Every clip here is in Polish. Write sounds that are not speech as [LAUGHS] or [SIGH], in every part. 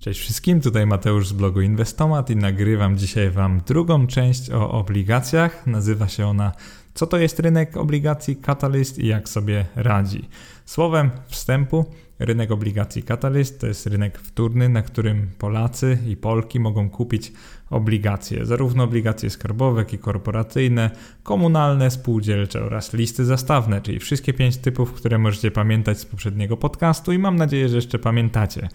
Cześć wszystkim, tutaj Mateusz z blogu Inwestomat i nagrywam dzisiaj Wam drugą część o obligacjach. Nazywa się ona Co to jest rynek obligacji Catalyst i jak sobie radzi. Słowem wstępu, rynek obligacji Catalyst to jest rynek wtórny, na którym Polacy i Polki mogą kupić obligacje, zarówno obligacje skarbowe, jak i korporacyjne, komunalne, spółdzielcze oraz listy zastawne, czyli wszystkie pięć typów, które możecie pamiętać z poprzedniego podcastu i mam nadzieję, że jeszcze pamiętacie.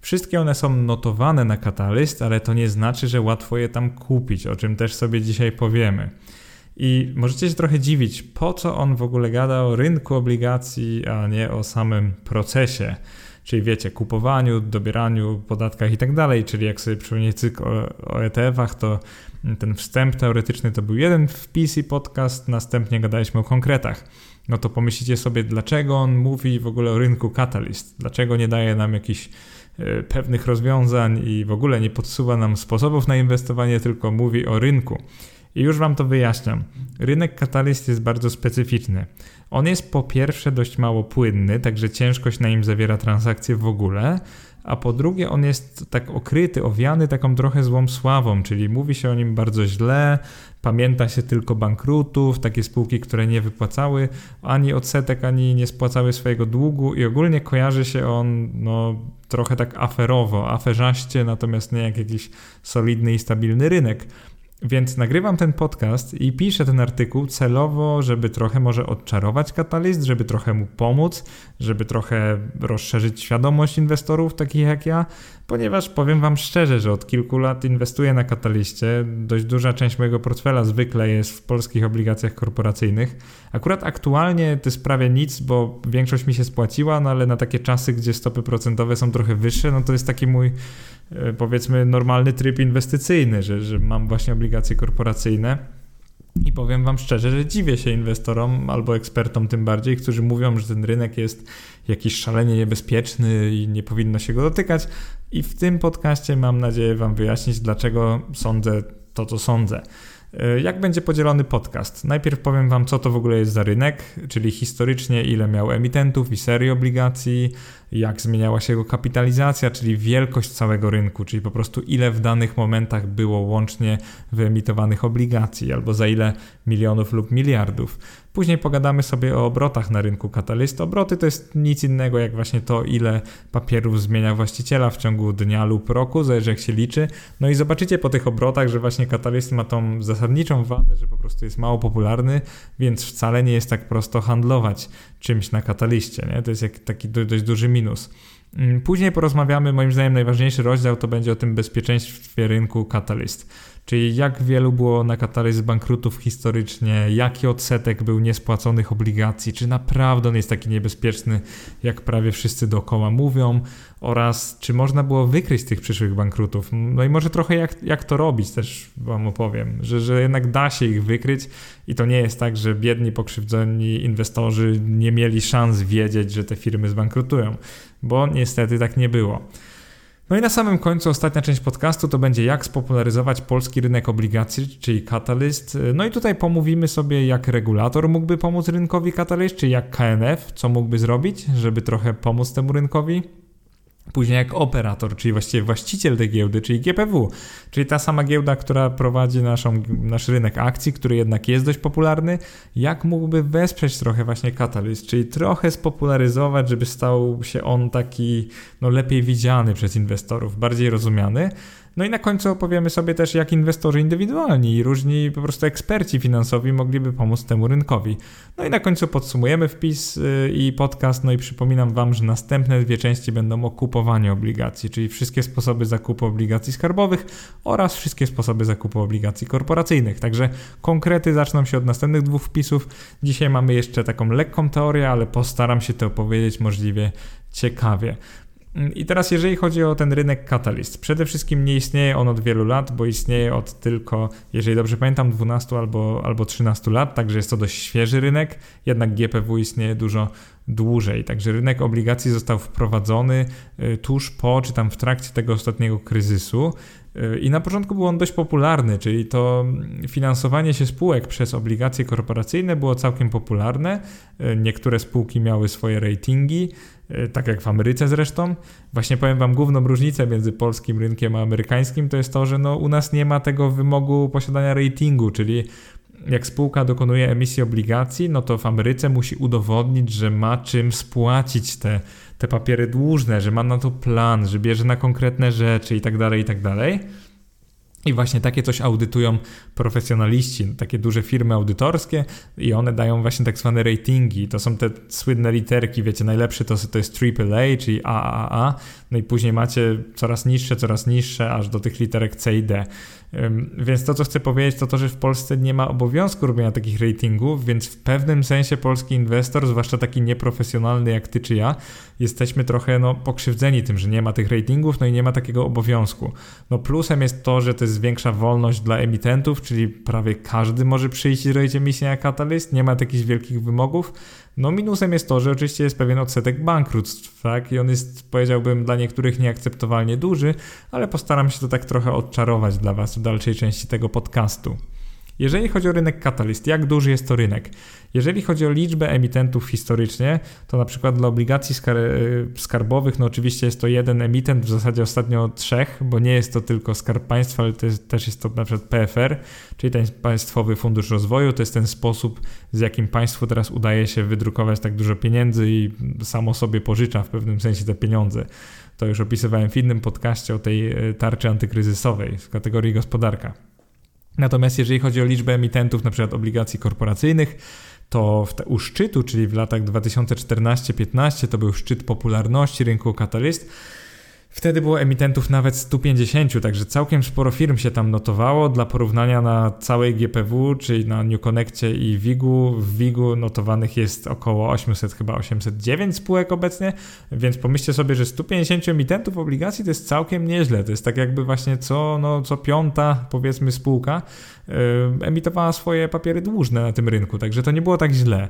Wszystkie one są notowane na Catalyst, ale to nie znaczy, że łatwo je tam kupić, o czym też sobie dzisiaj powiemy. I możecie się trochę dziwić, po co on w ogóle gada o rynku obligacji, a nie o samym procesie. Czyli wiecie, kupowaniu, dobieraniu, podatkach i tak dalej. Czyli jak sobie przypomnieć cykl o, o ETF-ach, to ten wstęp teoretyczny to był jeden wpis i podcast, następnie gadaliśmy o konkretach. No to pomyślicie sobie, dlaczego on mówi w ogóle o rynku Catalyst? Dlaczego nie daje nam jakichś pewnych rozwiązań i w ogóle nie podsuwa nam sposobów na inwestowanie, tylko mówi o rynku. I już Wam to wyjaśniam. Rynek katalyst jest bardzo specyficzny. On jest po pierwsze dość mało płynny, także ciężkość na nim zawiera transakcje w ogóle, a po drugie on jest tak okryty, owiany taką trochę złą sławą, czyli mówi się o nim bardzo źle, pamięta się tylko bankrutów, takie spółki, które nie wypłacały ani odsetek, ani nie spłacały swojego długu i ogólnie kojarzy się on no, trochę tak aferowo, aferzaście, natomiast nie jak jakiś solidny i stabilny rynek. Więc nagrywam ten podcast i piszę ten artykuł celowo, żeby trochę może odczarować katalizm, żeby trochę mu pomóc, żeby trochę rozszerzyć świadomość inwestorów takich jak ja, ponieważ powiem Wam szczerze, że od kilku lat inwestuję na kataliście. Dość duża część mojego portfela zwykle jest w polskich obligacjach korporacyjnych. Akurat aktualnie to jest prawie nic, bo większość mi się spłaciła, no ale na takie czasy, gdzie stopy procentowe są trochę wyższe, no to jest taki mój powiedzmy normalny tryb inwestycyjny, że, że mam właśnie obligacje korporacyjne. I powiem Wam szczerze, że dziwię się inwestorom albo ekspertom tym bardziej, którzy mówią, że ten rynek jest jakiś szalenie niebezpieczny i nie powinno się go dotykać. I w tym podcaście mam nadzieję Wam wyjaśnić, dlaczego sądzę to, co sądzę. E, jak będzie podzielony podcast? Najpierw powiem Wam, co to w ogóle jest za rynek, czyli historycznie ile miał emitentów i serii obligacji, jak zmieniała się jego kapitalizacja, czyli wielkość całego rynku, czyli po prostu ile w danych momentach było łącznie wyemitowanych obligacji, albo za ile milionów lub miliardów. Później pogadamy sobie o obrotach na rynku katalyst. Obroty to jest nic innego jak właśnie to, ile papierów zmienia właściciela w ciągu dnia lub roku, zależy jak się liczy. No i zobaczycie po tych obrotach, że właśnie katalyst ma tą zasadniczą wadę, że po prostu jest mało popularny, więc wcale nie jest tak prosto handlować czymś na kataliście. Nie? To jest taki dość duży minus. Mm, później porozmawiamy, moim zdaniem najważniejszy rozdział to będzie o tym bezpieczeństwie rynku Catalyst. Czyli jak wielu było na Catalyst bankrutów historycznie, jaki odsetek był niespłaconych obligacji, czy naprawdę on jest taki niebezpieczny, jak prawie wszyscy dookoła mówią, oraz czy można było wykryć tych przyszłych bankrutów. No i może trochę jak, jak to robić też wam opowiem, że, że jednak da się ich wykryć i to nie jest tak, że biedni, pokrzywdzeni inwestorzy nie mieli szans wiedzieć, że te firmy zbankrutują, bo niestety tak nie było. No i na samym końcu ostatnia część podcastu to będzie jak spopularyzować polski rynek obligacji, czyli Catalyst. No i tutaj pomówimy sobie jak regulator mógłby pomóc rynkowi Catalyst, czy jak KNF, co mógłby zrobić, żeby trochę pomóc temu rynkowi. Później jak operator, czyli właściwie właściciel tej giełdy, czyli GPW, czyli ta sama giełda, która prowadzi naszą, nasz rynek akcji, który jednak jest dość popularny, jak mógłby wesprzeć trochę właśnie Catalyst, czyli trochę spopularyzować, żeby stał się on taki no, lepiej widziany przez inwestorów, bardziej rozumiany. No i na końcu opowiemy sobie też, jak inwestorzy indywidualni i różni po prostu eksperci finansowi mogliby pomóc temu rynkowi. No i na końcu podsumujemy wpis y, i podcast. No i przypominam Wam, że następne dwie części będą o kupowaniu obligacji, czyli wszystkie sposoby zakupu obligacji skarbowych oraz wszystkie sposoby zakupu obligacji korporacyjnych. Także konkrety zaczną się od następnych dwóch wpisów. Dzisiaj mamy jeszcze taką lekką teorię, ale postaram się to opowiedzieć możliwie ciekawie. I teraz, jeżeli chodzi o ten rynek Catalyst, przede wszystkim nie istnieje on od wielu lat, bo istnieje od tylko, jeżeli dobrze pamiętam, 12 albo, albo 13 lat, także jest to dość świeży rynek. Jednak GPW istnieje dużo dłużej. Także rynek obligacji został wprowadzony y, tuż po, czy tam w trakcie tego ostatniego kryzysu. Y, I na początku był on dość popularny, czyli to finansowanie się spółek przez obligacje korporacyjne było całkiem popularne. Y, niektóre spółki miały swoje ratingi, tak jak w Ameryce zresztą. Właśnie powiem Wam, główną różnicę między polskim rynkiem a amerykańskim to jest to, że no, u nas nie ma tego wymogu posiadania ratingu, czyli jak spółka dokonuje emisji obligacji, no to w Ameryce musi udowodnić, że ma czym spłacić te, te papiery dłużne, że ma na to plan, że bierze na konkretne rzeczy i tak dalej, i tak dalej. I właśnie takie coś audytują profesjonaliści, takie duże firmy audytorskie i one dają właśnie tak zwane ratingi. To są te słynne literki, wiecie, najlepszy to, to jest AAA, czyli AAA, no i później macie coraz niższe, coraz niższe, aż do tych literek C i D. Więc to, co chcę powiedzieć, to to, że w Polsce nie ma obowiązku robienia takich ratingów, więc w pewnym sensie polski inwestor, zwłaszcza taki nieprofesjonalny jak ty czy ja, jesteśmy trochę no, pokrzywdzeni tym, że nie ma tych ratingów, no i nie ma takiego obowiązku. No plusem jest to, że to jest większa wolność dla emitentów, czyli prawie każdy może przyjść i zrobić emisję na Catalyst, nie ma takich wielkich wymogów. No minusem jest to, że oczywiście jest pewien odsetek bankructw, tak? I on jest, powiedziałbym, dla niektórych nieakceptowalnie duży, ale postaram się to tak trochę odczarować dla Was w dalszej części tego podcastu. Jeżeli chodzi o rynek Catalyst, jak duży jest to rynek? Jeżeli chodzi o liczbę emitentów historycznie, to na przykład dla obligacji skar y, skarbowych, no oczywiście jest to jeden emitent, w zasadzie ostatnio trzech, bo nie jest to tylko Skarb Państwa, ale jest, też jest to na przykład PFR, czyli ten Państwowy Fundusz Rozwoju, to jest ten sposób, z jakim państwu teraz udaje się wydrukować tak dużo pieniędzy i samo sobie pożycza w pewnym sensie te pieniądze. To już opisywałem w innym podcaście o tej y, tarczy antykryzysowej w kategorii gospodarka. Natomiast jeżeli chodzi o liczbę emitentów, przykład obligacji korporacyjnych, to te, u szczytu, czyli w latach 2014-15, to był szczyt popularności rynku Catalyst, Wtedy było emitentów nawet 150, także całkiem sporo firm się tam notowało. Dla porównania na całej GPW, czyli na New Connectie i WIG-u, w WIG-u notowanych jest około 800, chyba 809 spółek obecnie, więc pomyślcie sobie, że 150 emitentów obligacji to jest całkiem nieźle. To jest tak jakby właśnie co, no, co piąta, powiedzmy, spółka emitowała swoje papiery dłużne na tym rynku, także to nie było tak źle.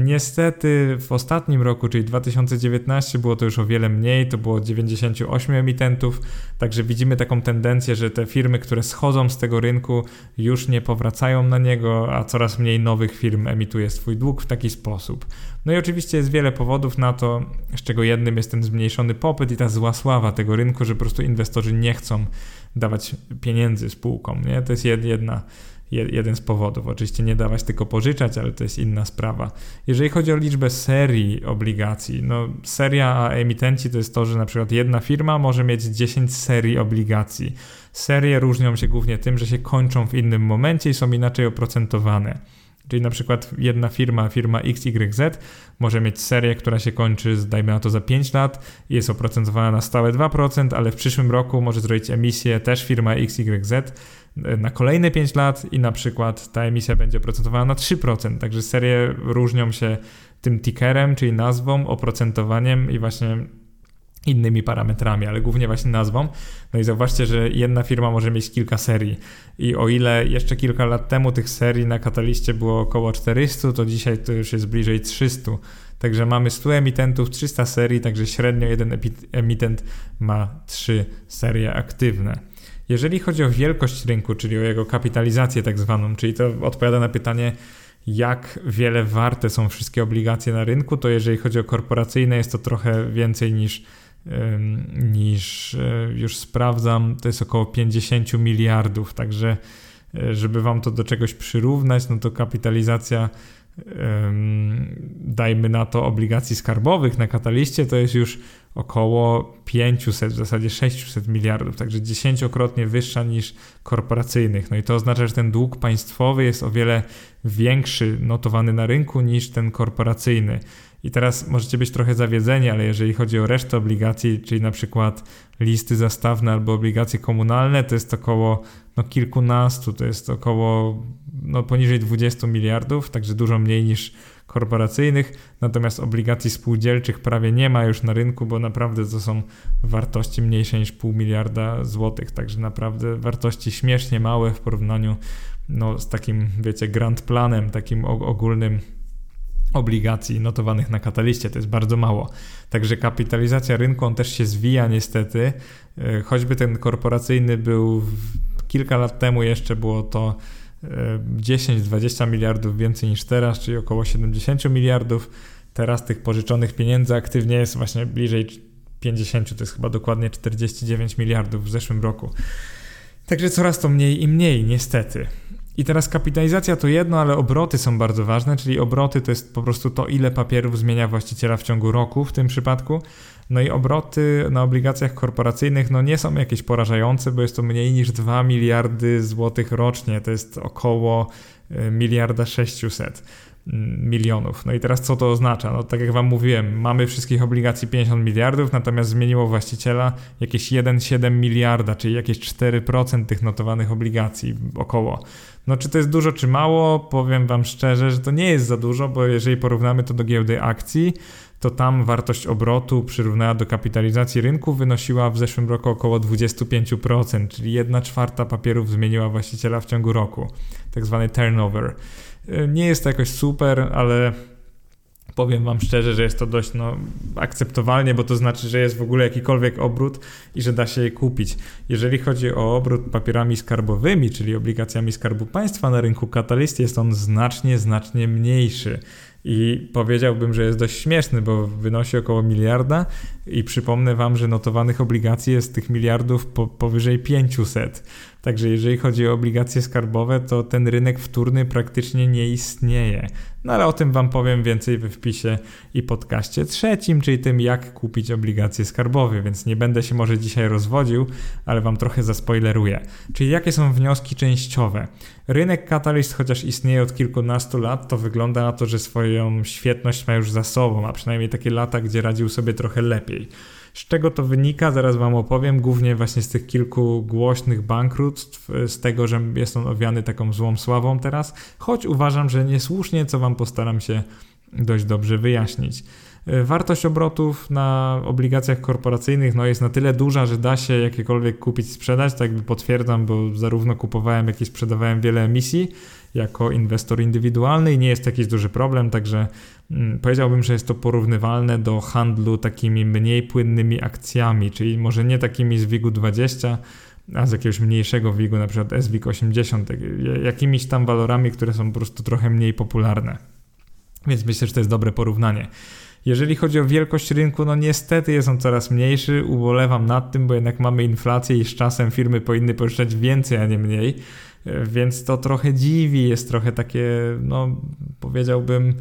Niestety w ostatnim roku, czyli 2019, było to już o wiele mniej, to było 98 emitentów, także widzimy taką tendencję, że te firmy, które schodzą z tego rynku, już nie powracają na niego, a coraz mniej nowych firm emituje swój dług w taki sposób. No i oczywiście jest wiele powodów na to, z czego jednym jest ten zmniejszony popyt i ta zła sława tego rynku, że po prostu inwestorzy nie chcą dawać pieniędzy spółkom. Nie? To jest jedna, jeden z powodów. Oczywiście nie dawać tylko pożyczać, ale to jest inna sprawa. Jeżeli chodzi o liczbę serii obligacji, no seria a emitenci to jest to, że na przykład jedna firma może mieć 10 serii obligacji. Serie różnią się głównie tym, że się kończą w innym momencie i są inaczej oprocentowane. Czyli na przykład jedna firma, firma XYZ może mieć serię, która się kończy, dajmy na to za 5 lat jest oprocentowana na stałe 2%, ale w przyszłym roku może zrobić emisję też firma XYZ e, na kolejne 5 lat i na przykład ta emisja będzie oprocentowana na 3%. Także serie różnią się tym tickerem, czyli nazwą, oprocentowaniem i właśnie innymi parametrami, ale głównie właśnie nazwą. No i zauważcie, że jedna firma może mieć kilka serii i o ile jeszcze kilka lat temu tych serii na kataliście było około 400, to dzisiaj to już jest bliżej 300. Także mamy 100 emitentów, 300 serii, także średnio jeden emitent ma 3 serie aktywne. Jeżeli chodzi o wielkość rynku, czyli o jego kapitalizację tak zwaną, czyli to odpowiada na pytanie, jak wiele warte są wszystkie obligacje na rynku, to jeżeli chodzi o korporacyjne jest to trochę więcej niż niż e, już sprawdzam, to jest około 50 miliardów, także e, żeby wam to do czegoś przyrównać, no to kapitalizacja dajmy na to obligacji skarbowych na kataliście to jest już około 500, w zasadzie 600 miliardów, także dziesięciokrotnie wyższa niż korporacyjnych. No i to oznacza, że ten dług państwowy jest o wiele większy notowany na rynku niż ten korporacyjny. I teraz możecie być trochę zawiedzeni, ale jeżeli chodzi o resztę obligacji, czyli na przykład listy zastawne albo obligacje komunalne, to jest około no, kilkunastu, to jest około no, poniżej 20 miliardów, także dużo mniej niż korporacyjnych, natomiast obligacji spółdzielczych prawie nie ma już na rynku, bo naprawdę to są wartości mniejsze niż pół miliarda złotych, także naprawdę wartości śmiesznie małe w porównaniu no, z takim, wiecie, grand planem, takim ogólnym obligacji notowanych na kataliście. To jest bardzo mało. Także kapitalizacja rynku on też się zwija niestety. E, choćby ten korporacyjny był kilka lat temu jeszcze było to 10-20 miliardów więcej niż teraz, czyli około 70 miliardów. Teraz tych pożyczonych pieniędzy aktywnie jest właśnie bliżej 50, to jest chyba dokładnie 49 miliardów w zeszłym roku. Także coraz to mniej i mniej, niestety. I teraz kapitalizacja to jedno, ale obroty są bardzo ważne, czyli obroty to jest po prostu to, ile papierów zmienia właściciela w ciągu roku w tym przypadku. No i obroty na obligacjach korporacyjnych no nie są jakieś porażające, bo jest to mniej niż 2 miliardy złotych rocznie, to jest około e, miliarda 600 milionów. No i teraz co to oznacza? No tak jak wam mówiłem, mamy wszystkich obligacji 50 miliardów, natomiast zmieniło właściciela jakieś 1,7 miliarda, czyli jakieś 4% tych notowanych obligacji około. No czy to jest dużo czy mało? Powiem wam szczerze, że to nie jest za dużo, bo jeżeli porównamy to do giełdy akcji, to tam wartość obrotu przyrównana do kapitalizacji rynku wynosiła w zeszłym roku około 25%, czyli 1 czwarta papierów zmieniła właściciela w ciągu roku, tak zwany turnover. Nie jest to jakoś super, ale powiem Wam szczerze, że jest to dość no, akceptowalnie, bo to znaczy, że jest w ogóle jakikolwiek obrót i że da się je kupić. Jeżeli chodzi o obrót papierami skarbowymi, czyli obligacjami Skarbu Państwa na rynku Catalyst, jest on znacznie, znacznie mniejszy. I powiedziałbym, że jest dość śmieszny, bo wynosi około miliarda i przypomnę Wam, że notowanych obligacji jest tych miliardów po, powyżej 500. Także jeżeli chodzi o obligacje skarbowe, to ten rynek wtórny praktycznie nie istnieje. No ale o tym Wam powiem więcej we wpisie i podcaście trzecim, czyli tym jak kupić obligacje skarbowe, więc nie będę się może dzisiaj rozwodził, ale Wam trochę zaspoileruję. Czyli jakie są wnioski częściowe? Rynek Catalyst, chociaż istnieje od kilkunastu lat, to wygląda na to, że swoją świetność ma już za sobą, a przynajmniej takie lata, gdzie radził sobie trochę lepiej. Z czego to wynika, zaraz Wam opowiem, głównie właśnie z tych kilku głośnych bankructw, z tego, że jest on owiany taką złą sławą teraz, choć uważam, że niesłusznie, co Wam postaram się dość dobrze wyjaśnić. Wartość obrotów na obligacjach korporacyjnych no, jest na tyle duża, że da się jakiekolwiek kupić, sprzedać. Tak potwierdzam, bo zarówno kupowałem, jak i sprzedawałem wiele emisji jako inwestor indywidualny i nie jest to jakiś duży problem, także mm, powiedziałbym, że jest to porównywalne do handlu takimi mniej płynnymi akcjami, czyli może nie takimi z WIG-u 20, a z jakiegoś mniejszego WIG-u, na przykład SWIG 80, jakimiś tam walorami, które są po prostu trochę mniej popularne. Więc myślę, że to jest dobre porównanie. Jeżeli chodzi o wielkość rynku, no niestety jest on coraz mniejszy. Ubolewam nad tym, bo jednak mamy inflację i z czasem firmy powinny pożyczać więcej, a nie mniej. Więc to trochę dziwi, jest trochę takie, no powiedziałbym,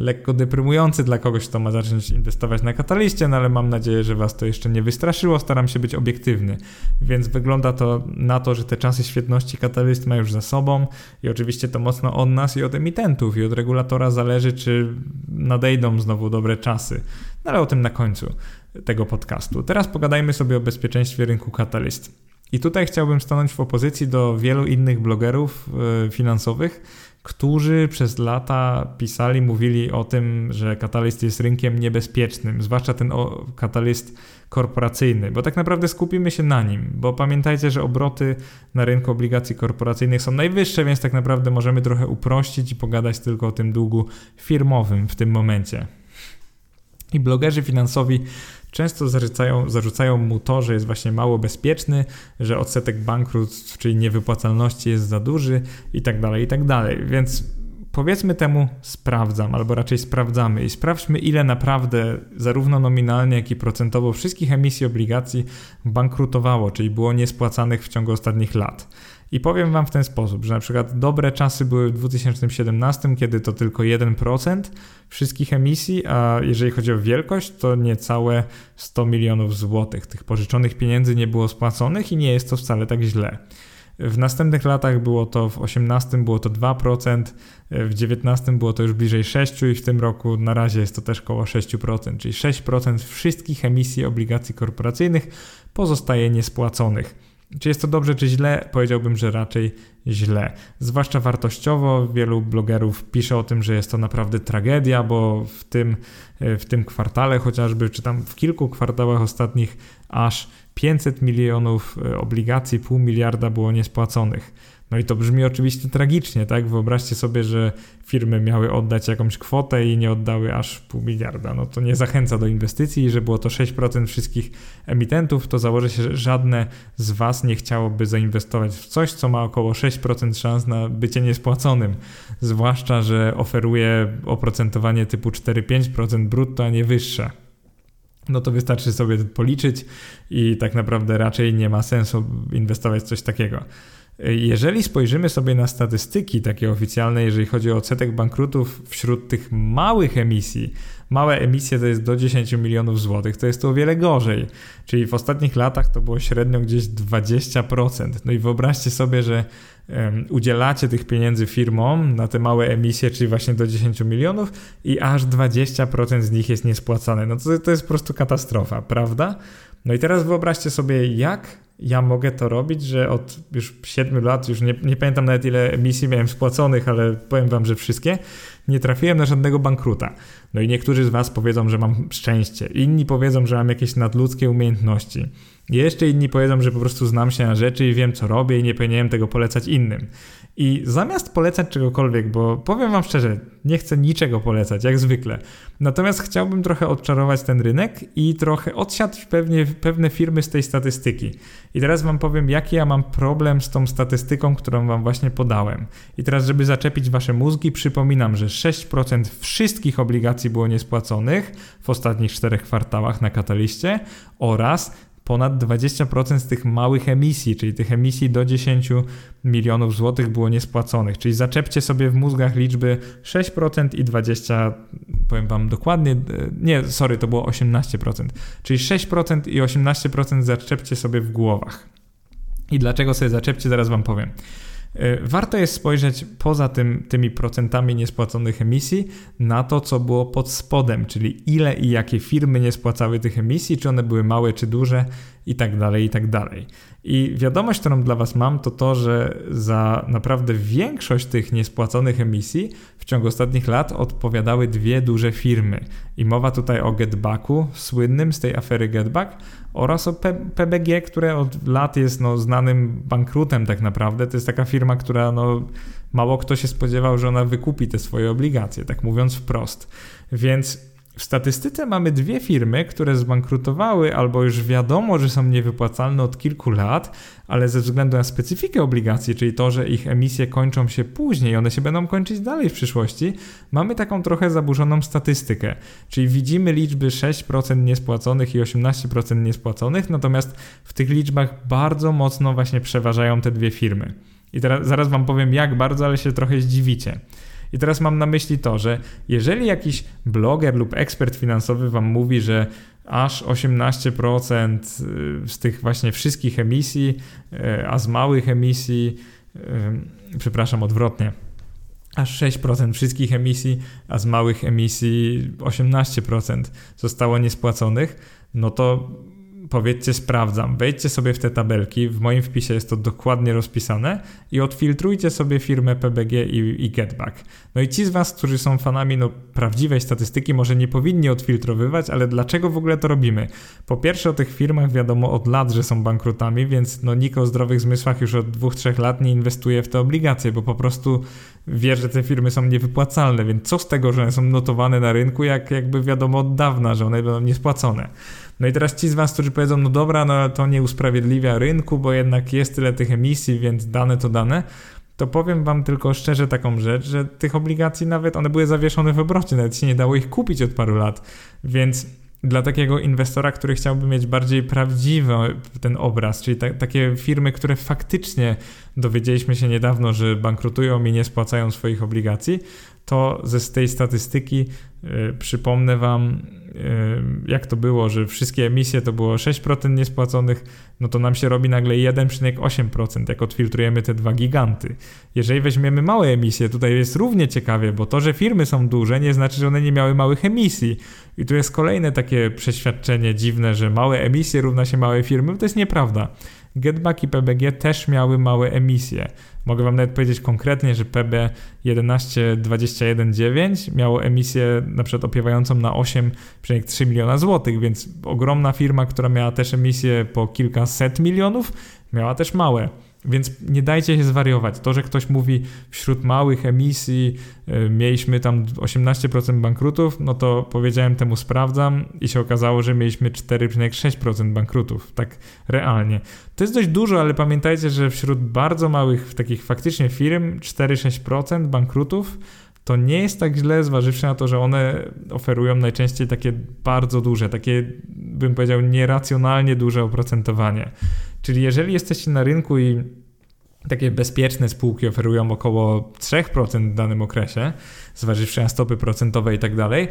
lekko deprymujący dla kogoś, kto ma zacząć inwestować na kataliście, no ale mam nadzieję, że Was to jeszcze nie wystraszyło. Staram się być obiektywny. Więc wygląda to na to, że te czasy świetności katalist ma już za sobą i oczywiście to mocno od nas i od emitentów i od regulatora zależy, czy nadejdą znowu dobre czasy. No ale o tym na końcu tego podcastu. Teraz pogadajmy sobie o bezpieczeństwie rynku katalist. I tutaj chciałbym stanąć w opozycji do wielu innych blogerów e, finansowych, którzy przez lata pisali, mówili o tym, że katalyst jest rynkiem niebezpiecznym, zwłaszcza ten katalyst korporacyjny, bo tak naprawdę skupimy się na nim, bo pamiętajcie, że obroty na rynku obligacji korporacyjnych są najwyższe, więc tak naprawdę możemy trochę uprościć i pogadać tylko o tym długu firmowym w tym momencie. I blogerzy finansowi często zarzucają, zarzucają mu to, że jest właśnie mało bezpieczny, że odsetek bankructw, czyli niewypłacalności jest za duży i tak dalej, i tak dalej. Więc powiedzmy temu sprawdzam, albo raczej sprawdzamy i sprawdźmy, ile naprawdę zarówno nominalnie, jak i procentowo wszystkich emisji obligacji bankrutowało, czyli było niespłacanych w ciągu ostatnich lat. I powiem Wam w ten sposób, że na przykład dobre czasy były w 2017, kiedy to tylko 1% wszystkich emisji, a jeżeli chodzi o wielkość, to niecałe 100 milionów złotych. Tych pożyczonych pieniędzy nie było spłaconych i nie jest to wcale tak źle. W następnych latach było to, w 18 było to 2%, w 19 było to już bliżej 6% i w tym roku na razie jest to też około 6%, czyli 6% wszystkich emisji obligacji korporacyjnych pozostaje niespłaconych. Czy jest to dobrze, czy źle? Powiedziałbym, że raczej źle. Zwłaszcza wartościowo, wielu blogerów pisze o tym, że jest to naprawdę tragedia, bo w tym, w tym kwartale chociażby, czy tam w kilku kwartałach ostatnich aż 500 milionów obligacji, pół miliarda było niespłaconych. No i to brzmi oczywiście tragicznie, tak? Wyobraźcie sobie, że firmy miały oddać jakąś kwotę i nie oddały aż pół miliarda. No to nie zachęca do inwestycji, że było to 6% wszystkich emitentów, to założę się, że żadne z Was nie chciałoby zainwestować w coś, co ma około 6% szans na bycie niespłaconym. Zwłaszcza, że oferuje oprocentowanie typu 4-5% brutto, a nie wyższe no to wystarczy sobie policzyć i tak naprawdę raczej nie ma sensu inwestować w coś takiego. Jeżeli spojrzymy sobie na statystyki takie oficjalne, jeżeli chodzi o odsetek bankrutów wśród tych małych emisji, małe emisje to jest do 10 milionów złotych, to jest to o wiele gorzej. Czyli w ostatnich latach to było średnio gdzieś 20%. No i wyobraźcie sobie, że um, udzielacie tych pieniędzy firmom na te małe emisje, czyli właśnie do 10 milionów i aż 20% z nich jest niespłacane. No to, to jest po prostu katastrofa, prawda? No i teraz wyobraźcie sobie, jak ja mogę to robić, że od już 7 lat, już nie, nie pamiętam nawet ile emisji miałem spłaconych, ale powiem wam, że wszystkie, nie trafiłem na żadnego bankruta. No i niektórzy z was powiedzą, że mam szczęście, inni powiedzą, że mam jakieś nadludzkie umiejętności. Jeszcze inni powiedzą, że po prostu znam się na rzeczy i wiem co robię i nie powinienem tego polecać innym. I zamiast polecać czegokolwiek, bo powiem Wam szczerze, nie chcę niczego polecać, jak zwykle. Natomiast chciałbym trochę odczarować ten rynek i trochę odsiać pewnie, pewne firmy z tej statystyki. I teraz Wam powiem, jaki ja mam problem z tą statystyką, którą Wam właśnie podałem. I teraz, żeby zaczepić Wasze mózgi, przypominam, że 6% wszystkich obligacji było niespłaconych w ostatnich czterech kwartałach na kataliście oraz ponad 20% z tych małych emisji, czyli tych emisji do 10 milionów złotych było niespłaconych. Czyli zaczepcie sobie w mózgach liczby 6% i 20, powiem wam dokładnie, nie, sorry, to było 18%. Czyli 6% i 18% zaczepcie sobie w głowach. I dlaczego sobie zaczepcie, zaraz wam powiem. E, warto jest spojrzeć poza tym, tymi procentami niespłaconych emisji na to, co było pod spodem, czyli ile i jakie firmy nie spłacały tych emisji, czy one były małe, czy duże i tak dalej, i tak dalej. I wiadomość, którą dla Was mam, to to, że za naprawdę większość tych niespłaconych emisji w ciągu ostatnich lat odpowiadały dwie duże firmy. I mowa tutaj o Getbacku, słynnym z tej afery Getback, oraz o PBG, które od lat jest no, znanym bankrutem tak naprawdę. To jest taka firma, która no, mało kto się spodziewał, że ona wykupi te swoje obligacje, tak mówiąc wprost. Więc w statystyce mamy dwie firmy, które zbankrutowały albo już wiadomo, że są niewypłacalne od kilku lat, ale ze względu na specyfikę obligacji, czyli to, że ich emisje kończą się później, one się będą kończyć dalej w przyszłości, mamy taką trochę zaburzoną statystykę. Czyli widzimy liczby 6% niespłaconych i 18% niespłaconych, natomiast w tych liczbach bardzo mocno właśnie przeważają te dwie firmy. I teraz zaraz Wam powiem jak bardzo, ale się trochę zdziwicie. I teraz mam na myśli to, że jeżeli jakiś bloger lub ekspert finansowy wam mówi, że aż 18% y, z tych właśnie wszystkich emisji, y, a z małych emisji, y, przepraszam, odwrotnie, aż 6% wszystkich emisji, a z małych emisji 18% zostało niespłaconych, no to powiedzcie sprawdzam, wejdźcie sobie w te tabelki, w moim wpisie jest to dokładnie rozpisane i odfiltrujcie sobie firmę PBG i, i Getback. No i ci z Was, którzy są fanami no, prawdziwej statystyki, może nie powinni odfiltrowywać, ale dlaczego w ogóle to robimy? Po pierwsze o tych firmach wiadomo od lat, że są bankrutami, więc no nikt o zdrowych zmysłach już od 2-3 lat nie inwestuje w te obligacje, bo po prostu wie, że te firmy są niewypłacalne, więc co z tego, że one są notowane na rynku, jak jakby wiadomo od dawna, że one będą niespłacone. No i teraz ci z Was, którzy powiedzą, no dobra, no to nie usprawiedliwia rynku, bo jednak jest tyle tych emisji, więc dane to dane, to powiem Wam tylko szczerze taką rzecz, że tych obligacji nawet one były zawieszone w obrocie, nawet się nie dało ich kupić od paru lat, więc dla takiego inwestora, który chciałby mieć bardziej prawdziwy ten obraz, czyli ta, takie firmy, które faktycznie dowiedzieliśmy się niedawno, że bankrutują i nie spłacają swoich obligacji, to ze tej statystyki y, przypomnę Wam, jak to było, że wszystkie emisje to było 6% niespłaconych, no to nam się robi nagle 1,8%, jak odfiltrujemy te dwa giganty. Jeżeli weźmiemy małe emisje, tutaj jest równie ciekawie, bo to, że firmy są duże, nie znaczy, że one nie miały małych emisji. I tu jest kolejne takie przeświadczenie dziwne, że małe emisje równa się małe firmy, to jest nieprawda. Getback i PBG też miały małe emisje. Mogę Wam nawet powiedzieć konkretnie, że PB 11219 miało emisję na przykład opiewającą na 8,3 miliona złotych, więc ogromna firma, która miała też emisję po kilkaset milionów, miała też małe. Więc nie dajcie się zwariować. To, że ktoś mówi wśród małych emisji y, mieliśmy tam 18% bankrutów, no to powiedziałem temu sprawdzam i się okazało, że mieliśmy 4,6% bankrutów. Tak realnie. To jest dość dużo, ale pamiętajcie, że wśród bardzo małych takich faktycznie firm 4-6% bankrutów to nie jest tak źle, zważywszy na to, że one oferują najczęściej takie bardzo duże, takie bym powiedział nieracjonalnie duże oprocentowanie. Czyli jeżeli jesteście na rynku i takie bezpieczne spółki oferują około 3% w danym okresie, zważywszy na stopy procentowe i tak dalej,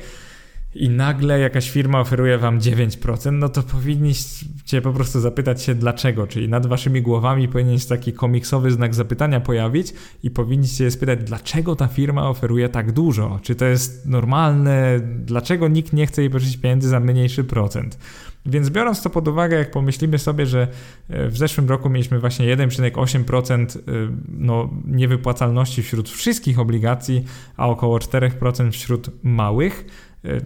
i nagle jakaś firma oferuje wam 9%, no to powinniście po prostu zapytać się dlaczego. Czyli nad waszymi głowami powinien się taki komiksowy znak zapytania pojawić i powinniście się spytać, dlaczego ta firma oferuje tak dużo? Czy to jest normalne? Dlaczego nikt nie chce jej pożyczyć pieniędzy za mniejszy procent? Więc biorąc to pod uwagę, jak pomyślimy sobie, że e, w zeszłym roku mieliśmy właśnie 1,8% e, no, niewypłacalności wśród wszystkich obligacji, a około 4% wśród małych,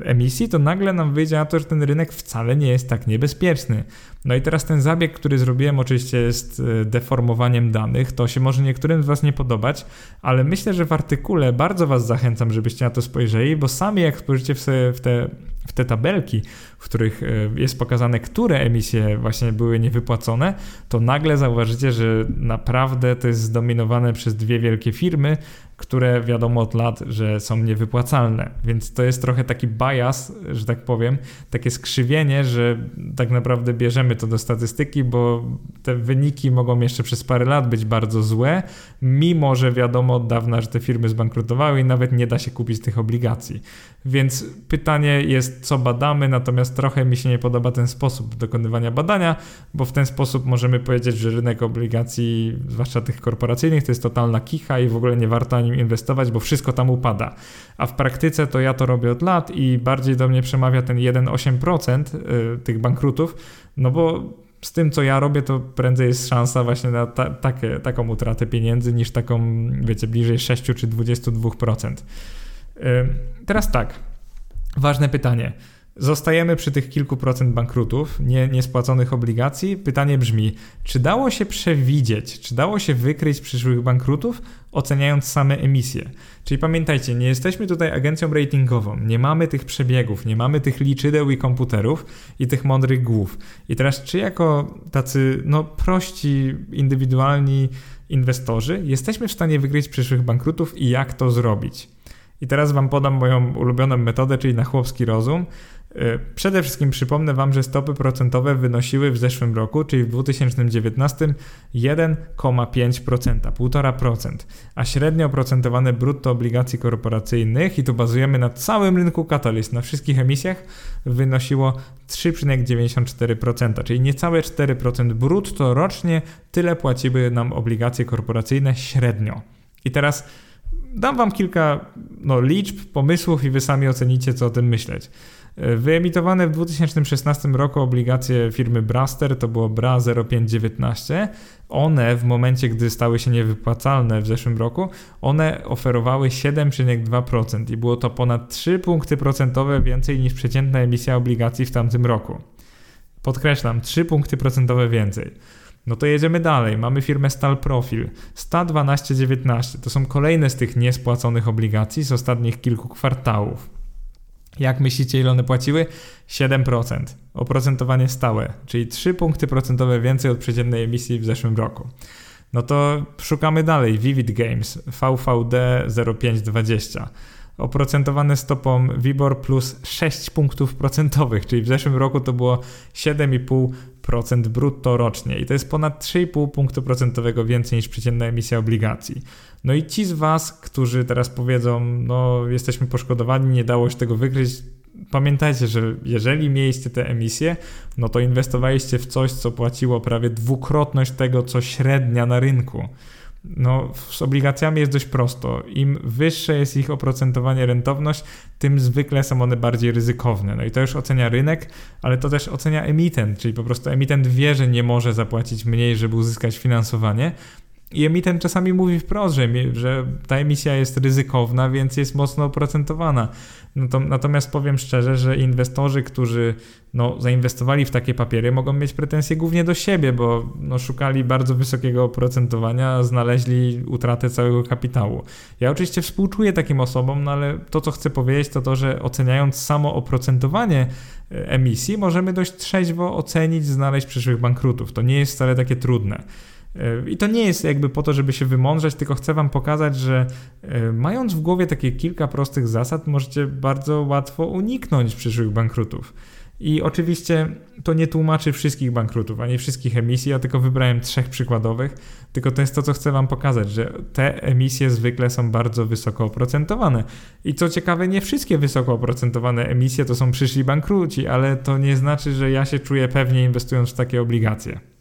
emisji, to nagle nam wyjdzie na to, że ten rynek wcale nie jest tak niebezpieczny. No i teraz ten zabieg, który zrobiłem, oczywiście jest e, deformowaniem danych. To się może niektórym z Was nie podobać, ale myślę, że w artykule bardzo Was zachęcam, żebyście na to spojrzeli, bo sami jak spojrzycie w, te w te tabelki, w których e, jest pokazane, które emisje właśnie były niewypłacone, to nagle zauważycie, że naprawdę to jest zdominowane przez dwie wielkie firmy, które wiadomo od lat, że są niewypłacalne. Więc to jest trochę taki bias, że tak powiem, takie skrzywienie, że tak naprawdę bierzemy to do statystyki, bo te wyniki mogą jeszcze przez parę lat być bardzo złe, mimo że wiadomo od dawna, że te firmy zbankrutowały i nawet nie da się kupić tych obligacji. Więc pytanie jest, co badamy, natomiast trochę mi się nie podoba ten sposób dokonywania badania, bo w ten sposób możemy powiedzieć, że rynek obligacji, zwłaszcza tych korporacyjnych, to jest totalna kicha i w ogóle nie warto nim inwestować, bo wszystko tam upada. A w praktyce to ja to robię od lat i bardziej do mnie przemawia ten 1,8% y, tych bankrutów, no bo z tym, co ja robię, to prędzej jest szansa właśnie na ta, takie, taką utratę pieniędzy niż taką, wiecie, bliżej 6 czy 22%. Teraz tak, ważne pytanie. Zostajemy przy tych kilku procent bankrutów, nie, niespłaconych obligacji. Pytanie brzmi, czy dało się przewidzieć, czy dało się wykryć przyszłych bankrutów, oceniając same emisje? Czyli pamiętajcie, nie jesteśmy tutaj agencją ratingową, nie mamy tych przebiegów, nie mamy tych liczydeł i komputerów i tych mądrych głów. I teraz, czy jako tacy no, prości, indywidualni inwestorzy jesteśmy w stanie wykryć przyszłych bankrutów i jak to zrobić? I teraz Wam podam moją ulubioną metodę, czyli na chłopski rozum. E, przede wszystkim przypomnę Wam, że stopy procentowe wynosiły w zeszłym roku, czyli w 2019 1,5%, 1,5%, a średnio oprocentowane brutto obligacji korporacyjnych, i tu bazujemy na całym rynku Catalyst, na wszystkich emisjach, wynosiło 3,94%, czyli niecałe 4% brutto rocznie, tyle płaciły nam obligacje korporacyjne średnio. I teraz dam Wam kilka no, liczb, pomysłów i Wy sami ocenicie, co o tym myśleć. Wyemitowane w 2016 roku obligacje firmy Braster to było BRA 0519. One w momencie, gdy stały się niewypłacalne w zeszłym roku, one oferowały 7,2% i było to ponad 3 punkty procentowe więcej niż przeciętna emisja obligacji w tamtym roku. Podkreślam, 3 punkty procentowe więcej. No to jedziemy dalej. Mamy firmę Stal Profil. STA 1219 to są kolejne z tych niespłaconych obligacji z ostatnich kilku kwartałów. Jak myślicie, ile one płaciły? 7%. Oprocentowanie stałe, czyli 3 punkty procentowe więcej od przeciętnej emisji w zeszłym roku. No to szukamy dalej. Vivid Games, VVD 0520 oprocentowane stopą WIBOR plus 6 punktów procentowych, czyli w zeszłym roku to było 7,5% brutto rocznie i to jest ponad 3,5 punktu procentowego więcej niż przeciętna emisja obligacji. No i ci z Was, którzy teraz powiedzą, no jesteśmy poszkodowani, nie dało się tego wykryć, pamiętajcie, że jeżeli mieliście te emisje, no to inwestowaliście w coś, co płaciło prawie dwukrotność tego, co średnia na rynku. No, z obligacjami jest dość prosto. Im wyższe jest ich oprocentowanie, rentowność, tym zwykle są one bardziej ryzykowne. No i to już ocenia rynek, ale to też ocenia emitent, czyli po prostu emitent wie, że nie może zapłacić mniej, żeby uzyskać finansowanie, i emitent czasami mówi wprost, że, że ta emisja jest ryzykowna, więc jest mocno oprocentowana. To, natomiast powiem szczerze, że inwestorzy, którzy no, zainwestowali w takie papiery, mogą mieć pretensje głównie do siebie, bo no, szukali bardzo wysokiego oprocentowania, znaleźli utratę całego kapitału. Ja oczywiście współczuję takim osobom, no ale to, co chcę powiedzieć, to to, że oceniając samo oprocentowanie e, emisji, możemy dość trzeźwo ocenić, znaleźć przyszłych bankrutów. To nie jest wcale takie trudne. E, I to nie jest jakby po to, żeby się wymądrzeć, tylko chcę Wam pokazać, że e, mając w głowie takie kilka prostych zasad, możecie bardzo łatwo uniknąć przyszłych bankrutów. I oczywiście to nie tłumaczy wszystkich bankrutów, ani wszystkich emisji, ja tylko wybrałem trzech przykładowych, tylko to jest to, co chcę Wam pokazać, że te emisje zwykle są bardzo wysoko oprocentowane. I co ciekawe, nie wszystkie wysoko oprocentowane emisje to są przyszli bankruci, ale to nie znaczy, że ja się czuję pewnie inwestując w takie obligacje.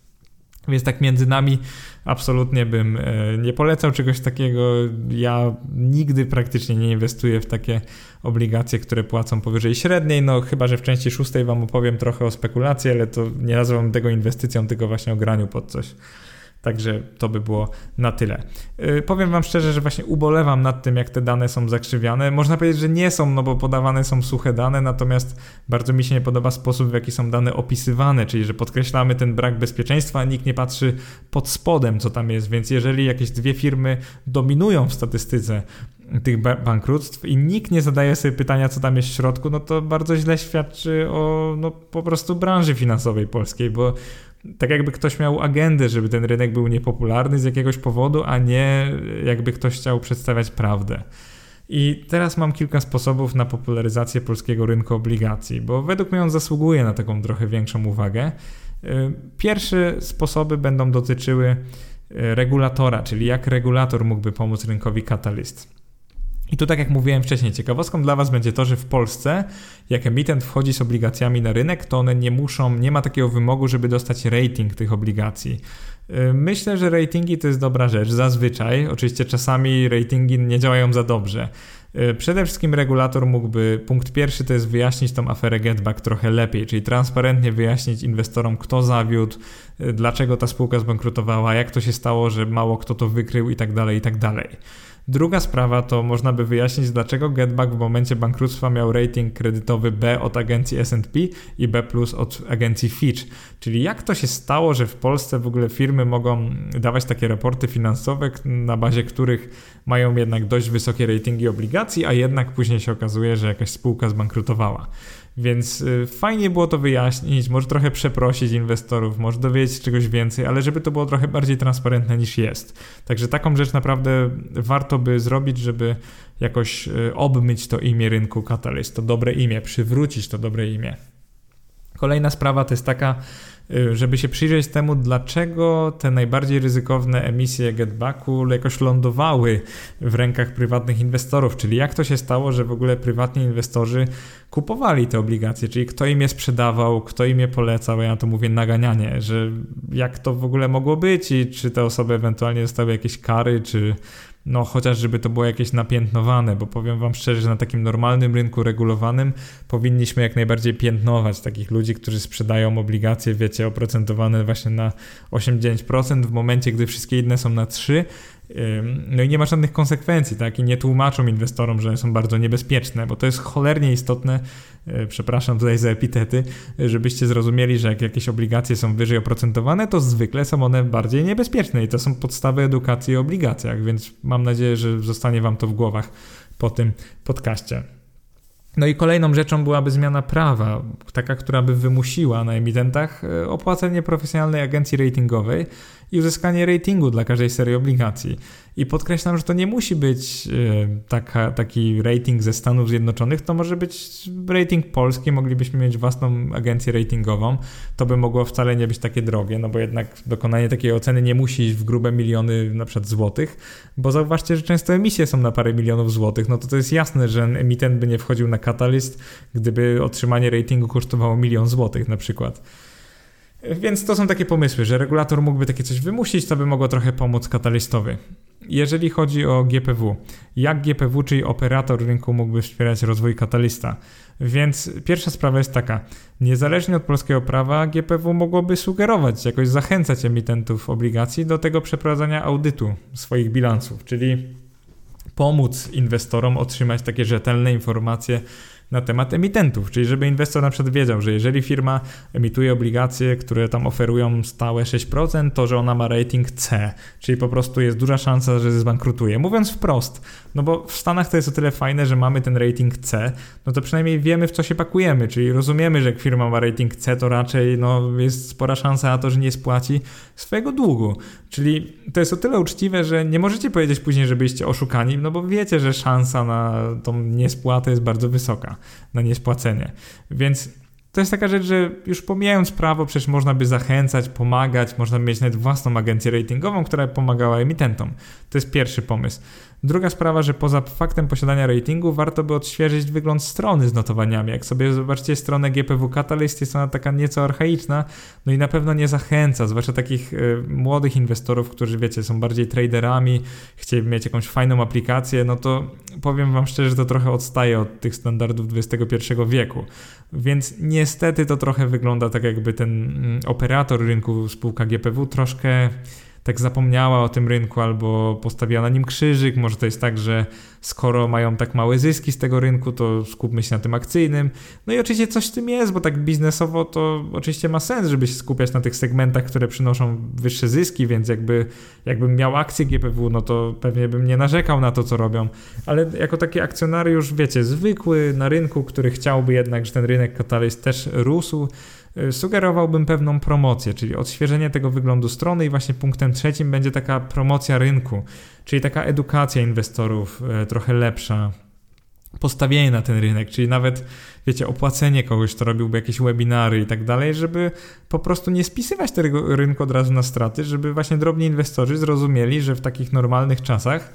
Więc tak między nami absolutnie bym e, nie polecał czegoś takiego. Ja nigdy praktycznie nie inwestuję w takie obligacje, które płacą powyżej średniej. No chyba, że w części szóstej wam opowiem trochę o spekulacji, ale to nie nazywam tego inwestycją, tylko właśnie o graniu pod coś. Także to by było na tyle. Yy, powiem Wam szczerze, że właśnie ubolewam nad tym, jak te dane są zakrzywiane. Można powiedzieć, że nie są, no bo podawane są suche dane, natomiast bardzo mi się nie podoba sposób, w jaki są dane opisywane, czyli że podkreślamy ten brak bezpieczeństwa, a nikt nie patrzy pod spodem, co tam jest. Więc jeżeli jakieś dwie firmy dominują w statystyce tych bankructw i nikt nie zadaje sobie pytania, co tam jest w środku, no to bardzo źle świadczy o no, po prostu branży finansowej polskiej, bo tak jakby ktoś miał agendę, żeby ten rynek był niepopularny z jakiegoś powodu, a nie jakby ktoś chciał przedstawiać prawdę. I teraz mam kilka sposobów na popularyzację polskiego rynku obligacji, bo według mnie on zasługuje na taką trochę większą uwagę. Y, pierwsze sposoby będą dotyczyły y, regulatora, czyli jak regulator mógłby pomóc rynkowi Catalyst. I tu, tak jak mówiłem wcześniej, ciekawostką dla Was będzie to, że w Polsce, jak emitent wchodzi z obligacjami na rynek, to one nie muszą, nie ma takiego wymogu, żeby dostać rating tych obligacji. Y, myślę, że ratingi to jest dobra rzecz, zazwyczaj. Oczywiście czasami ratingi nie działają za dobrze. Y, przede wszystkim regulator mógłby, punkt pierwszy to jest wyjaśnić tą aferę Getback trochę lepiej, czyli transparentnie wyjaśnić inwestorom, kto zawiódł, y, dlaczego ta spółka zbankrutowała, jak to się stało, że mało kto to wykrył i tak dalej, i tak dalej. Druga sprawa to można by wyjaśnić, dlaczego Getback w momencie bankructwa miał rating kredytowy B od agencji S&P i B od agencji Fitch. Czyli jak to się stało, że w Polsce w ogóle firmy mogą dawać takie raporty finansowe, na bazie których mają jednak dość wysokie ratingi obligacji, a jednak później się okazuje, że jakaś spółka zbankrutowała. Więc y, fajnie było to wyjaśnić, może trochę przeprosić inwestorów, może dowiedzieć czegoś więcej, ale żeby to było trochę bardziej transparentne niż jest. Także taką rzecz naprawdę warto by zrobić, żeby jakoś y, obmyć to imię rynku Catalyst, to dobre imię, przywrócić to dobre imię. Kolejna sprawa to jest taka, Y, żeby się przyjrzeć temu, dlaczego te najbardziej ryzykowne emisje getbacku jakoś lądowały w rękach prywatnych inwestorów, czyli jak to się stało, że w ogóle prywatni inwestorzy kupowali te obligacje, czyli kto im je sprzedawał, kto im je polecał, ja to mówię naganianie, że jak to w ogóle mogło być i czy te osoby ewentualnie dostały jakieś kary, czy no chociaż żeby to było jakieś napiętnowane, bo powiem wam szczerze, że na takim normalnym rynku regulowanym powinniśmy jak najbardziej piętnować takich ludzi, którzy sprzedają obligacje, wiecie, oprocentowane właśnie na 8-9% w momencie, gdy wszystkie inne są na 3%, no i nie ma żadnych konsekwencji, tak? I nie tłumaczą inwestorom, że są bardzo niebezpieczne, bo to jest cholernie istotne, e, przepraszam tutaj za epitety, żebyście zrozumieli, że jak jakieś obligacje są wyżej oprocentowane, to zwykle są one bardziej niebezpieczne i to są podstawy edukacji o obligacjach, więc mam nadzieję, że zostanie wam to w głowach po tym podcaście. No i kolejną rzeczą byłaby zmiana prawa, taka, która by wymusiła na emitentach e, opłacenie profesjonalnej agencji ratingowej i uzyskanie ratingu dla każdej serii obligacji. I podkreślam, że to nie musi być e, taka, taki rating ze Stanów Zjednoczonych, to może być rating polski, moglibyśmy mieć własną agencję ratingową. To by mogło wcale nie być takie drogie, no bo jednak dokonanie takiej oceny nie musi iść w grube miliony na przykład złotych, bo zauważcie, że często emisje są na parę milionów złotych, no to to jest jasne, że emitent by nie wchodził na Catalyst, gdyby otrzymanie ratingu kosztowało milion złotych na przykład. Więc to są takie pomysły, że regulator mógłby takie coś wymusić, to by mogło trochę pomóc katalistowi. Jeżeli chodzi o GPW, jak GPW, czyli operator rynku, mógłby wspierać rozwój katalista? Więc pierwsza sprawa jest taka: niezależnie od polskiego prawa, GPW mogłoby sugerować, jakoś zachęcać emitentów obligacji do tego przeprowadzania audytu swoich bilansów, czyli pomóc inwestorom otrzymać takie rzetelne informacje na temat emitentów, czyli żeby inwestor na przykład wiedział, że jeżeli firma emituje obligacje, które tam oferują stałe 6%, to że ona ma rating C, czyli po prostu jest duża szansa, że zbankrutuje. Mówiąc wprost, no bo w Stanach to jest o tyle fajne, że mamy ten rating C, no to przynajmniej wiemy w co się pakujemy, czyli rozumiemy, że jak firma ma rating C, to raczej no, jest spora szansa na to, że nie spłaci swojego długu. Czyli to jest o tyle uczciwe, że nie możecie powiedzieć później, że byliście oszukani, no bo wiecie, że szansa na tą niespłatę jest bardzo wysoka na niespłacenie. Więc to jest taka rzecz, że już pomijając prawo, przecież można by zachęcać, pomagać, można mieć nawet własną agencję ratingową, która pomagała emitentom. To jest pierwszy pomysł. Druga sprawa, że poza faktem posiadania ratingu warto by odświeżyć wygląd strony z notowaniami. Jak sobie zobaczycie stronę GPW Catalyst, jest ona taka nieco archaiczna, no i na pewno nie zachęca, zwłaszcza takich y, młodych inwestorów, którzy wiecie, są bardziej traderami, chcieliby mieć jakąś fajną aplikację, no to powiem wam szczerze, że to trochę odstaje od tych standardów XXI wieku. Więc niestety to trochę wygląda tak, jakby ten mm, operator rynku spółka GPW troszkę tak zapomniała o tym rynku albo postawiła na nim krzyżyk. Może to jest tak, że skoro mają tak małe zyski z tego rynku, to skupmy się na tym akcyjnym. No i oczywiście coś w tym jest, bo tak biznesowo to oczywiście ma sens, żeby się skupiać na tych segmentach, które przynoszą wyższe zyski, więc jakby jakbym miał akcję GPW, no to pewnie bym nie narzekał na to, co robią. Ale jako taki akcjonariusz, wiecie, zwykły na rynku, który chciałby jednak, że ten rynek katalyst też rósł, sugerowałbym pewną promocję, czyli odświeżenie tego wyglądu strony i właśnie punktem trzecim będzie taka promocja rynku, czyli taka edukacja inwestorów y, trochę lepsza, postawienie na ten rynek, czyli nawet, wiecie, opłacenie kogoś, kto robiłby jakieś webinary i tak dalej, żeby po prostu nie spisywać tego rynku od razu na straty, żeby właśnie drobni inwestorzy zrozumieli, że w takich normalnych czasach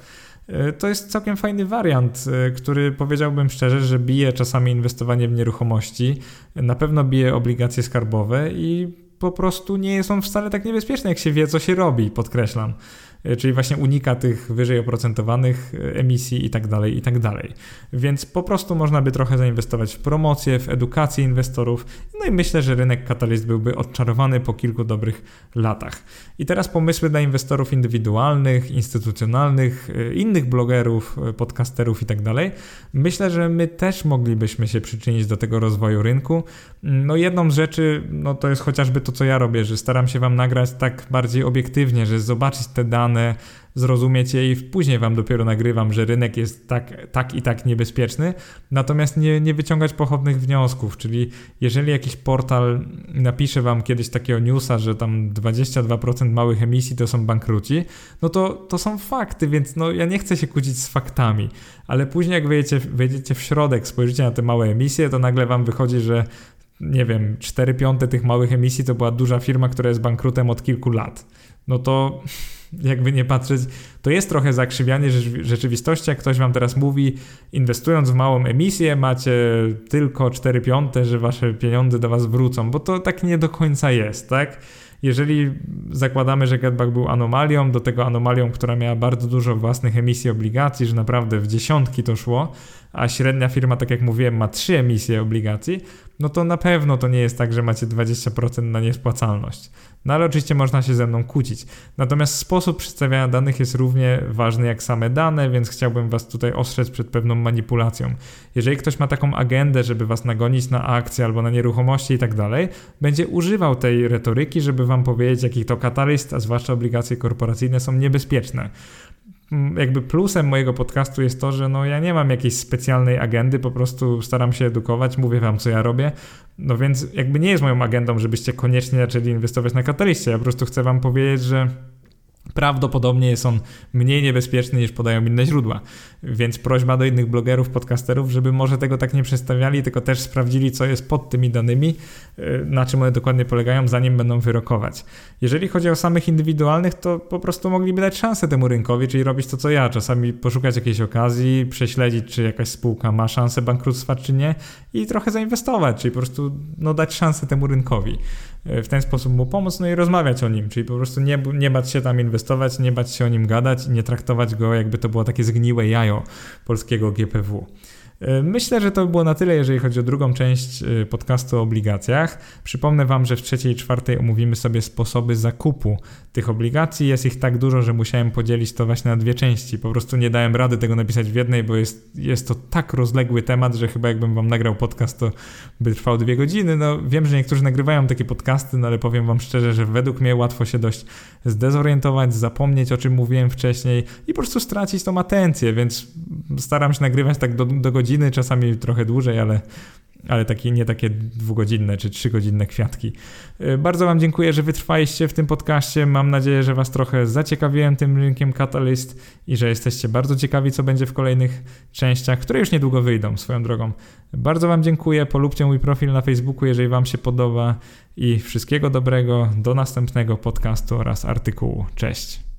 to jest całkiem fajny wariant, e, który powiedziałbym szczerze, że bije czasami inwestowanie w nieruchomości, na pewno bije obligacje skarbowe i po prostu nie są wcale tak niebezpieczne, jak się wie, co się robi, podkreślam. E, czyli właśnie unika tych wyżej oprocentowanych e, emisji i tak dalej, i tak dalej. Więc po prostu można by trochę zainwestować w promocję, w edukację inwestorów, no i myślę, że rynek Catalyst byłby odczarowany po kilku dobrych latach. I teraz pomysły dla inwestorów indywidualnych, instytucjonalnych, e, innych blogerów, podcasterów i tak dalej. Myślę, że my też moglibyśmy się przyczynić do tego rozwoju rynku. No jedną z rzeczy, no to jest chociażby to, co ja robię, że staram się Wam nagrać tak bardziej obiektywnie, że zobaczyć te dane, dane, zrozumieć je i później wam dopiero nagrywam, że rynek jest tak, tak i tak niebezpieczny, natomiast nie, nie wyciągać pochodnych wniosków, czyli jeżeli jakiś portal napisze wam kiedyś takiego newsa, że tam 22% małych emisji to są bankruci, no to to są fakty, więc no ja nie chcę się kłócić z faktami, ale później jak wejdziecie, wejdziecie w środek, spojrzycie na te małe emisje, to nagle wam wychodzi, że nie wiem, 4 piąte tych małych emisji to była duża firma, która jest bankrutem od kilku lat. No to [LAUGHS] jakby nie patrzeć, to jest trochę zakrzywianie rzeczywistości, jak ktoś wam teraz mówi, inwestując w małą emisję, macie tylko 4 piąte, że wasze pieniądze do was wrócą, bo to tak nie do końca jest, tak? Jeżeli zakładamy, że Getback był anomalią, do tego anomalią, która miała bardzo dużo własnych emisji obligacji, że naprawdę w dziesiątki to szło, a średnia firma, tak jak mówiłem, ma trzy emisje obligacji, no to na pewno to nie jest tak, że macie 20% na niespłacalność. No ale oczywiście można się ze mną kłócić. Natomiast sposób przedstawiania danych jest równie ważny jak same dane, więc chciałbym Was tutaj ostrzec przed pewną manipulacją. Jeżeli ktoś ma taką agendę, żeby Was nagonić na akcje albo na nieruchomości i tak dalej, będzie używał tej retoryki, żeby Wam powiedzieć, jaki to katalyst, a zwłaszcza obligacje korporacyjne są niebezpieczne jakby plusem mojego podcastu jest to, że no ja nie mam jakiejś specjalnej agendy, po prostu staram się edukować, mówię wam co ja robię, no więc jakby nie jest moją agendą, żebyście koniecznie zaczęli inwestować na kataliście, ja po prostu chcę wam powiedzieć, że Prawdopodobnie jest on mniej niebezpieczny niż podają inne źródła. Więc prośba do innych blogerów, podcasterów, żeby może tego tak nie przedstawiali, tylko też sprawdzili, co jest pod tymi danymi, y, na czym one dokładnie polegają, zanim będą wyrokować. Jeżeli chodzi o samych indywidualnych, to po prostu mogliby dać szansę temu rynkowi, czyli robić to, co ja. Czasami poszukać jakiejś okazji, prześledzić, czy jakaś spółka ma szansę bankructwa, czy nie i trochę zainwestować, czyli po prostu no, dać szansę temu rynkowi. W ten sposób mu pomóc, no i rozmawiać o nim, czyli po prostu nie, nie bać się tam inwestować, nie bać się o nim gadać i nie traktować go jakby to było takie zgniłe jajo polskiego GPW. E, myślę, że to było na tyle, jeżeli chodzi o drugą część e, podcastu o obligacjach. Przypomnę Wam, że w trzeciej i czwartej omówimy sobie sposoby zakupu tych obligacji. Jest ich tak dużo, że musiałem podzielić to właśnie na dwie części. Po prostu nie dałem rady tego napisać w jednej, bo jest, jest to tak rozległy temat, że chyba jakbym Wam nagrał podcast, to by trwał dwie godziny. No wiem, że niektórzy nagrywają takie podcasty, no ale powiem Wam szczerze, że według mnie łatwo się dość zdezorientować, zapomnieć o czym mówiłem wcześniej i po prostu stracić tą atencję, więc staram się nagrywać tak do, do godziny godziny, czasami trochę dłużej, ale, ale takie, nie takie dwugodzinne czy trzygodzinne kwiatki. Y, bardzo Wam dziękuję, że wytrwaliście w tym podcaście. Mam nadzieję, że Was trochę zaciekawiłem tym rynkiem Catalyst i że jesteście bardzo ciekawi, co będzie w kolejnych częściach, które już niedługo wyjdą swoją drogą. Bardzo Wam dziękuję. Polubcie mój profil na Facebooku, jeżeli Wam się podoba i wszystkiego dobrego. Do następnego podcastu oraz artykułu. Cześć.